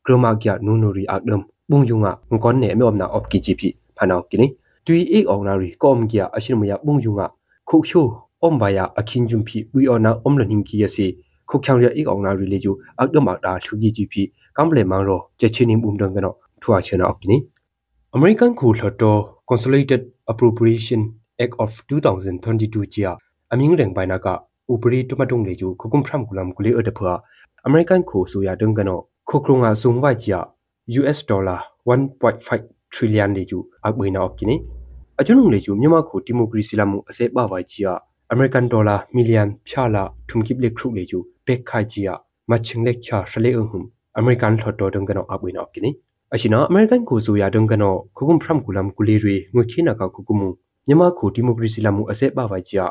ကရမကရနူနူရီအကဒမ်ပုံယုံငါငကွန်နေမေအမနာအော့ကီဂျီပီဖနောက်ကီနီတွီအေအောင်နာရီကောမ်ကီယာအရှင်မယာပုံယုံငါခုချိုအွန်ဘာယာအခင်းဂျုံဖီဝီအော်နာအွန်လနင်ကီယစီခုချောင်ရအေအောင်နာရီလေဂျူအကဒမ်အတာထူကီဂျီပီကမ်ပလေမန်ရောချက်ချင်းနင်းဘုံဒံကနောထူအချေနာအော့ကီနီ American Cool Lotto Consolidated Appropriation Act of 2022ကြီးအမင်းရင်ပိုင်နာကဥပရီတမတုံလေကျူခုကုံဖရမ်ကူလမ်ကူလေအတဖွာ American ကိုဆိုရဒံကနော ခုခရုံငါဆုံဝိုက်ကြီး US dollar 1.5 trillion လေကျူအကွေနာအကနီအကျွန်းုံလေကျူမြန်မာခုဒီမိုကရေစီလာမှုအစဲပါဝိုက်ကြီး American dollar million ဖြာလာထုံကိပလေခရုလေကျူပက်ခိုင်ဂျီယာမချင်းလက်ချာရှလေအုံဟု American ထော်တော်ဒုံကနောအပွေနောကိနိအရှိနာ American ကိုဆိုရဒုံကနောခုကုမ်ဖရမ်ကူလမ်ကူလီရီငွေခိနာကခုကုမှုမြန်မာခုဒီမိုကရေစီလာမှုအစက်ပါဝိုင်ဂျီယာ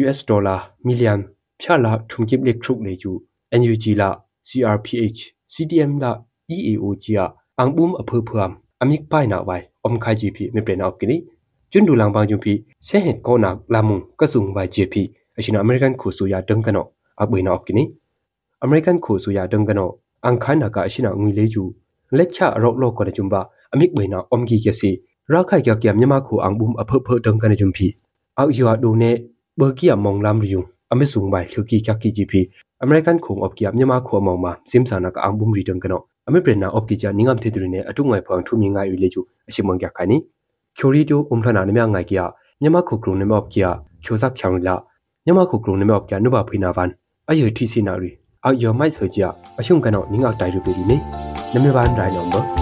US dollar million ဖြာလာထုံကိပလေခရုလေကျူ NUG လာ CRPH CDM လာ EAO ဂျီယာအန်ဘုံအဖဖမ်အမိပိုင်နာဝိုင်အုံခိုင်ဂျီဖီမေပရနောကိနိကျွန်းဒူလန်ပန်းကျွန်းဖီဆဲဟက်ကောနာလာမုံကဆုံဝိုင်ဂျီဖီအရှင်အမေရိကန်ခုဆိုရဒုံကနောအဘွေနောကိနိအမေရိကန်ခုဆိုရဒုံကနောအန်ခိုင်နာကအရှင်ငွေလေးကျူလက်ချရော့လော့ကောတဲ့ကျွန်းပါအမိဘွေနာအုံဂီကစီရာခိုင်ကကမြမခုအန်ဘုံအဖဖဒုံကနေကျွန်းဖီအောက်ရွာဒိုနေဘကီယမောင်လမ်ရီယုံအမေဆုံဘိုင်လှကီကကီဂျီဖီအမေရိကန်ခုံအော့ကီယမြမခုအမောင်မှာစင်ဆာနာကအန်ဘုံရီဒုံကနောအမေပရနာအော့ကီချာနင်းငမ်ထေတူနေအတုငွေဖောင်ထူမီငါယူလေကျူအရှိမွန်ကခို င်နီချိုရီတိုအုံထနာနမြငိုင်ကီယမြမခုကရုံနမော့ကီယချိုဇက်ချောင်လာညမခုကရုံနမော့ပြနုဘဖိနာဗန်အယတီစီနာရီအယောမိုက်ဆိုကြအရှုံကနောနင်းအောက်တိုင်ရူပီနေနမေဗန်ဒိုင်နောဘဒီကနေ့